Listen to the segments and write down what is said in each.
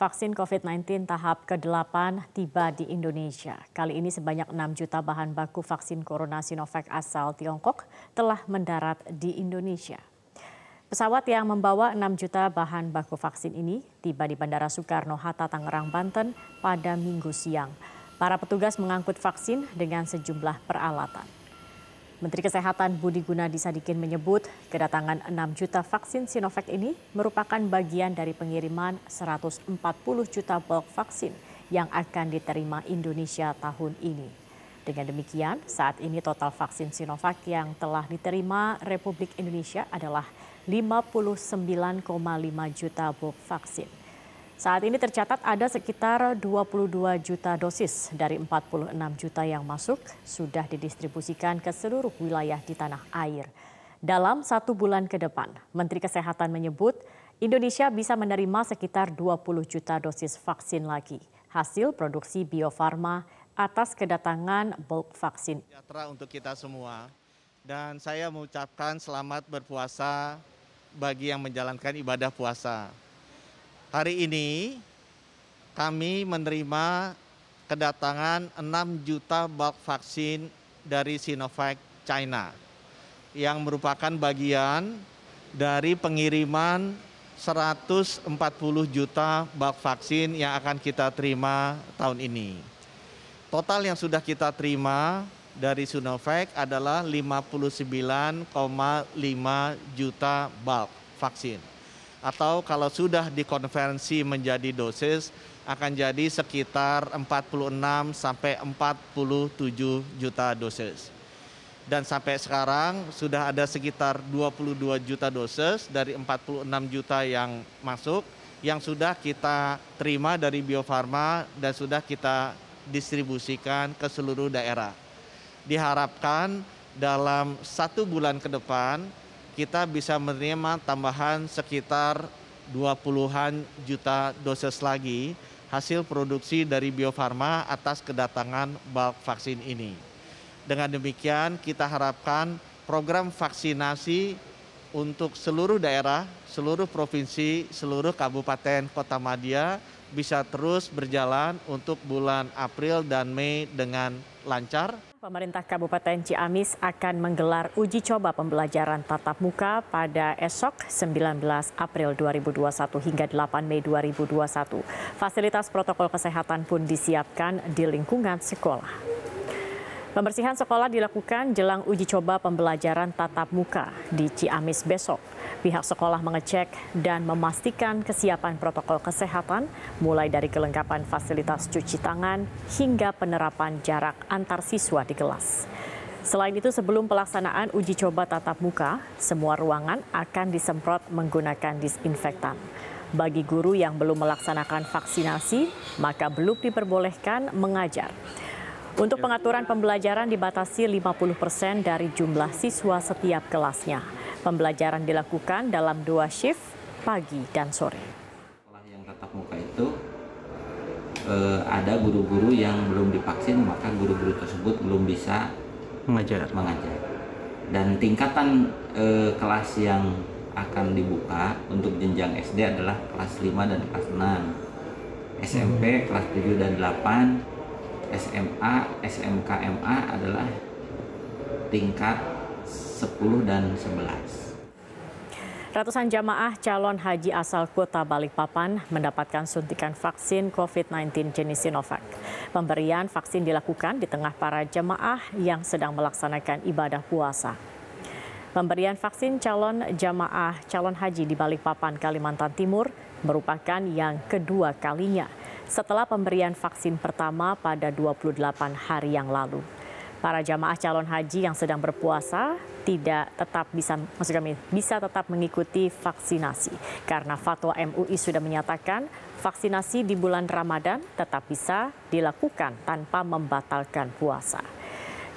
Vaksin COVID-19 tahap ke-8 tiba di Indonesia. Kali ini sebanyak 6 juta bahan baku vaksin corona Sinovac asal Tiongkok telah mendarat di Indonesia. Pesawat yang membawa 6 juta bahan baku vaksin ini tiba di Bandara Soekarno-Hatta, Tangerang, Banten pada minggu siang. Para petugas mengangkut vaksin dengan sejumlah peralatan. Menteri Kesehatan Budi Gunadi Sadikin menyebut kedatangan 6 juta vaksin Sinovac ini merupakan bagian dari pengiriman 140 juta bulk vaksin yang akan diterima Indonesia tahun ini. Dengan demikian, saat ini total vaksin Sinovac yang telah diterima Republik Indonesia adalah 59,5 juta bulk vaksin. Saat ini tercatat ada sekitar 22 juta dosis dari 46 juta yang masuk sudah didistribusikan ke seluruh wilayah di tanah air. Dalam satu bulan ke depan, Menteri Kesehatan menyebut Indonesia bisa menerima sekitar 20 juta dosis vaksin lagi. Hasil produksi Bio Farma atas kedatangan bulk vaksin. Untuk kita semua dan saya mengucapkan selamat berpuasa bagi yang menjalankan ibadah puasa. Hari ini kami menerima kedatangan 6 juta bulk vaksin dari Sinovac China yang merupakan bagian dari pengiriman 140 juta bulk vaksin yang akan kita terima tahun ini. Total yang sudah kita terima dari Sinovac adalah 59,5 juta bulk vaksin atau kalau sudah dikonversi menjadi dosis akan jadi sekitar 46 sampai 47 juta dosis. Dan sampai sekarang sudah ada sekitar 22 juta dosis dari 46 juta yang masuk yang sudah kita terima dari Bio Farma dan sudah kita distribusikan ke seluruh daerah. Diharapkan dalam satu bulan ke depan kita bisa menerima tambahan sekitar 20-an juta dosis lagi hasil produksi dari Bio Farma atas kedatangan bulk vaksin ini. Dengan demikian kita harapkan program vaksinasi untuk seluruh daerah, seluruh provinsi, seluruh kabupaten kota Madia bisa terus berjalan untuk bulan April dan Mei dengan lancar. Pemerintah Kabupaten Ciamis akan menggelar uji coba pembelajaran tatap muka pada esok 19 April 2021 hingga 8 Mei 2021. Fasilitas protokol kesehatan pun disiapkan di lingkungan sekolah. Pembersihan sekolah dilakukan jelang uji coba pembelajaran tatap muka di Ciamis besok. Pihak sekolah mengecek dan memastikan kesiapan protokol kesehatan mulai dari kelengkapan fasilitas cuci tangan hingga penerapan jarak antar siswa di kelas. Selain itu, sebelum pelaksanaan uji coba tatap muka, semua ruangan akan disemprot menggunakan disinfektan. Bagi guru yang belum melaksanakan vaksinasi, maka belum diperbolehkan mengajar. Untuk pengaturan pembelajaran dibatasi 50 persen dari jumlah siswa setiap kelasnya. Pembelajaran dilakukan dalam dua shift, pagi dan sore. Sekolah yang tatap muka itu eh, ada guru-guru yang belum divaksin, maka guru-guru tersebut belum bisa mengajar. mengajar. Dan tingkatan eh, kelas yang akan dibuka untuk jenjang SD adalah kelas 5 dan kelas 6. SMP hmm. kelas 7 dan 8, SMA, SMK, MA adalah tingkat 10 dan 11. Ratusan jamaah calon haji asal kota Balikpapan mendapatkan suntikan vaksin COVID-19 jenis Sinovac. Pemberian vaksin dilakukan di tengah para jamaah yang sedang melaksanakan ibadah puasa. Pemberian vaksin calon jamaah calon haji di Balikpapan, Kalimantan Timur merupakan yang kedua kalinya setelah pemberian vaksin pertama pada 28 hari yang lalu. Para jamaah calon haji yang sedang berpuasa tidak tetap bisa maksud kami bisa tetap mengikuti vaksinasi karena fatwa MUI sudah menyatakan vaksinasi di bulan Ramadan tetap bisa dilakukan tanpa membatalkan puasa.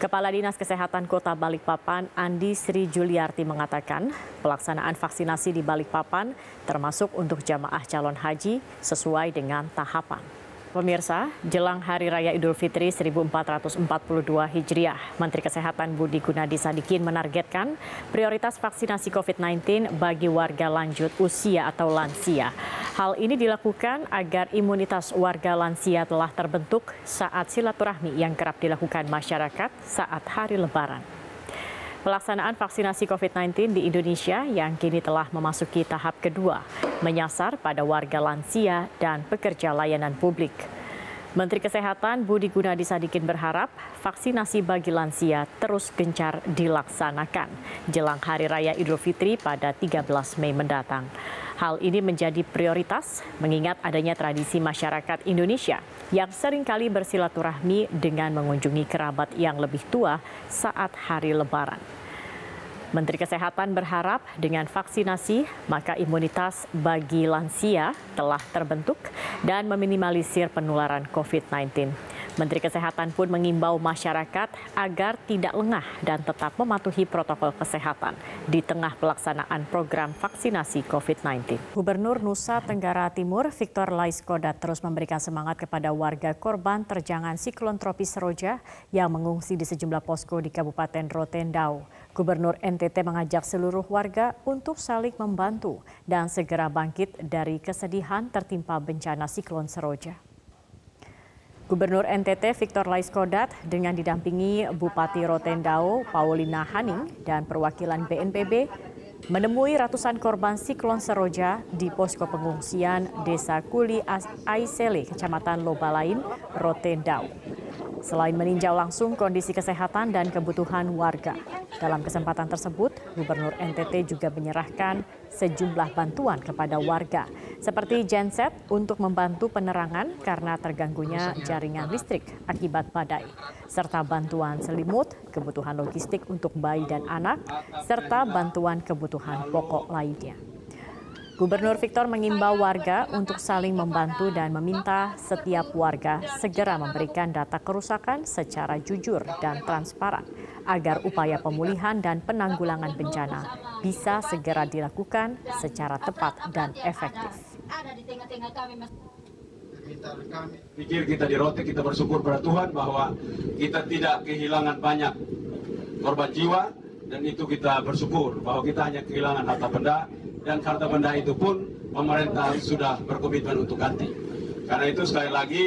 Kepala Dinas Kesehatan Kota Balikpapan Andi Sri Juliarti mengatakan pelaksanaan vaksinasi di Balikpapan termasuk untuk jamaah calon haji sesuai dengan tahapan. Pemirsa, jelang Hari Raya Idul Fitri 1442 Hijriah, Menteri Kesehatan Budi Gunadi Sadikin menargetkan prioritas vaksinasi COVID-19 bagi warga lanjut usia atau lansia. Hal ini dilakukan agar imunitas warga lansia telah terbentuk saat silaturahmi yang kerap dilakukan masyarakat saat hari Lebaran. Pelaksanaan vaksinasi COVID-19 di Indonesia yang kini telah memasuki tahap kedua menyasar pada warga lansia dan pekerja layanan publik. Menteri Kesehatan Budi Gunadi Sadikin berharap vaksinasi bagi lansia terus gencar dilaksanakan jelang Hari Raya Idul Fitri pada 13 Mei mendatang. Hal ini menjadi prioritas mengingat adanya tradisi masyarakat Indonesia yang sering kali bersilaturahmi dengan mengunjungi kerabat yang lebih tua saat hari Lebaran. Menteri Kesehatan berharap dengan vaksinasi, maka imunitas bagi lansia telah terbentuk dan meminimalisir penularan COVID-19. Menteri Kesehatan pun mengimbau masyarakat agar tidak lengah dan tetap mematuhi protokol kesehatan di tengah pelaksanaan program vaksinasi COVID-19. Gubernur Nusa Tenggara Timur Victor Laiskodat terus memberikan semangat kepada warga korban terjangan siklon tropis Seroja yang mengungsi di sejumlah posko di Kabupaten Rotendau. Gubernur NTT mengajak seluruh warga untuk saling membantu dan segera bangkit dari kesedihan tertimpa bencana siklon Seroja. Gubernur NTT Victor Laiskodat dengan didampingi Bupati Rotendao Paulina Haning dan perwakilan BNPB menemui ratusan korban siklon Seroja di posko pengungsian Desa Kuli Aisele, Kecamatan Lobalain, Rotendao. Selain meninjau langsung kondisi kesehatan dan kebutuhan warga, dalam kesempatan tersebut, Gubernur NTT juga menyerahkan sejumlah bantuan kepada warga, seperti genset untuk membantu penerangan karena terganggunya jaringan listrik akibat badai, serta bantuan selimut, kebutuhan logistik untuk bayi dan anak, serta bantuan kebutuhan pokok lainnya. Gubernur Victor mengimbau warga untuk saling membantu dan meminta setiap warga segera memberikan data kerusakan secara jujur dan transparan agar upaya pemulihan dan penanggulangan bencana bisa segera dilakukan secara tepat dan efektif. Pikir kita di Rote, kita bersyukur pada Tuhan bahwa kita tidak kehilangan banyak korban jiwa dan itu kita bersyukur bahwa kita hanya kehilangan harta benda dan harta benda itu pun pemerintah sudah berkomitmen untuk ganti. Karena itu sekali lagi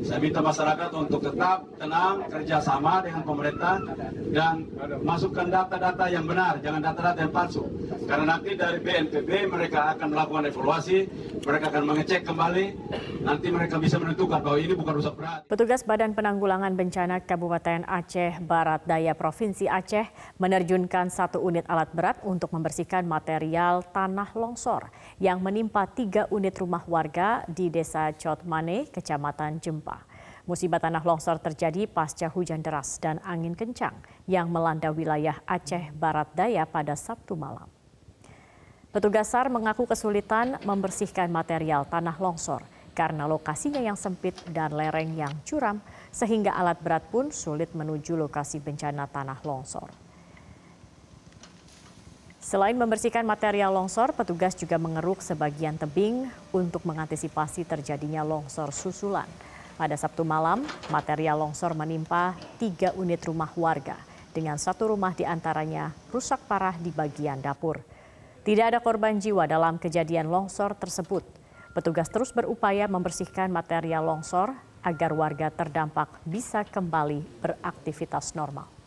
saya minta masyarakat untuk tetap tenang, kerjasama dengan pemerintah dan masukkan data-data yang benar, jangan data-data yang palsu. Karena nanti dari BNPB mereka akan melakukan evaluasi, mereka akan mengecek kembali, nanti mereka bisa menentukan bahwa ini bukan rusak berat. Petugas Badan Penanggulangan Bencana Kabupaten Aceh Barat Daya Provinsi Aceh menerjunkan satu unit alat berat untuk membersihkan material tanah longsor yang menimpa tiga unit rumah warga di Desa Cotmane, Kecamatan Jempa. Musibah tanah longsor terjadi pasca hujan deras dan angin kencang yang melanda wilayah Aceh Barat Daya pada Sabtu malam. Petugas SAR mengaku kesulitan membersihkan material tanah longsor karena lokasinya yang sempit dan lereng yang curam sehingga alat berat pun sulit menuju lokasi bencana tanah longsor. Selain membersihkan material longsor, petugas juga mengeruk sebagian tebing untuk mengantisipasi terjadinya longsor susulan. Pada Sabtu malam, material longsor menimpa tiga unit rumah warga dengan satu rumah di antaranya rusak parah di bagian dapur. Tidak ada korban jiwa dalam kejadian longsor tersebut. Petugas terus berupaya membersihkan material longsor agar warga terdampak bisa kembali beraktivitas normal.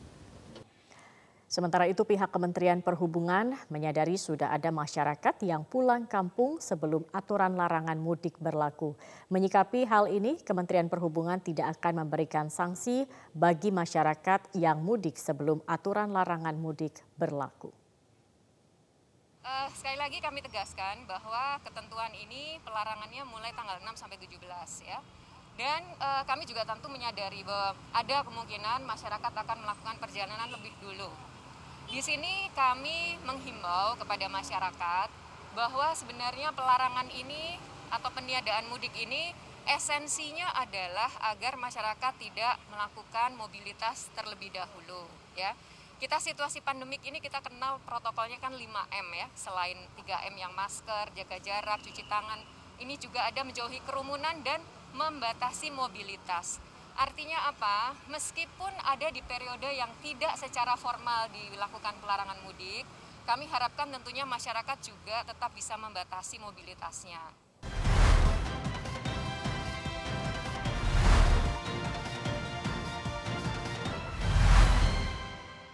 Sementara itu pihak Kementerian Perhubungan menyadari sudah ada masyarakat yang pulang kampung sebelum aturan larangan mudik berlaku. Menyikapi hal ini, Kementerian Perhubungan tidak akan memberikan sanksi bagi masyarakat yang mudik sebelum aturan larangan mudik berlaku. Uh, sekali lagi kami tegaskan bahwa ketentuan ini pelarangannya mulai tanggal 6 sampai 17 ya. Dan uh, kami juga tentu menyadari bahwa ada kemungkinan masyarakat akan melakukan perjalanan lebih dulu di sini kami menghimbau kepada masyarakat bahwa sebenarnya pelarangan ini atau peniadaan mudik ini esensinya adalah agar masyarakat tidak melakukan mobilitas terlebih dahulu ya. Kita situasi pandemik ini kita kenal protokolnya kan 5M ya, selain 3M yang masker, jaga jarak, cuci tangan. Ini juga ada menjauhi kerumunan dan membatasi mobilitas. Artinya apa? Meskipun ada di periode yang tidak secara formal dilakukan pelarangan mudik, kami harapkan tentunya masyarakat juga tetap bisa membatasi mobilitasnya.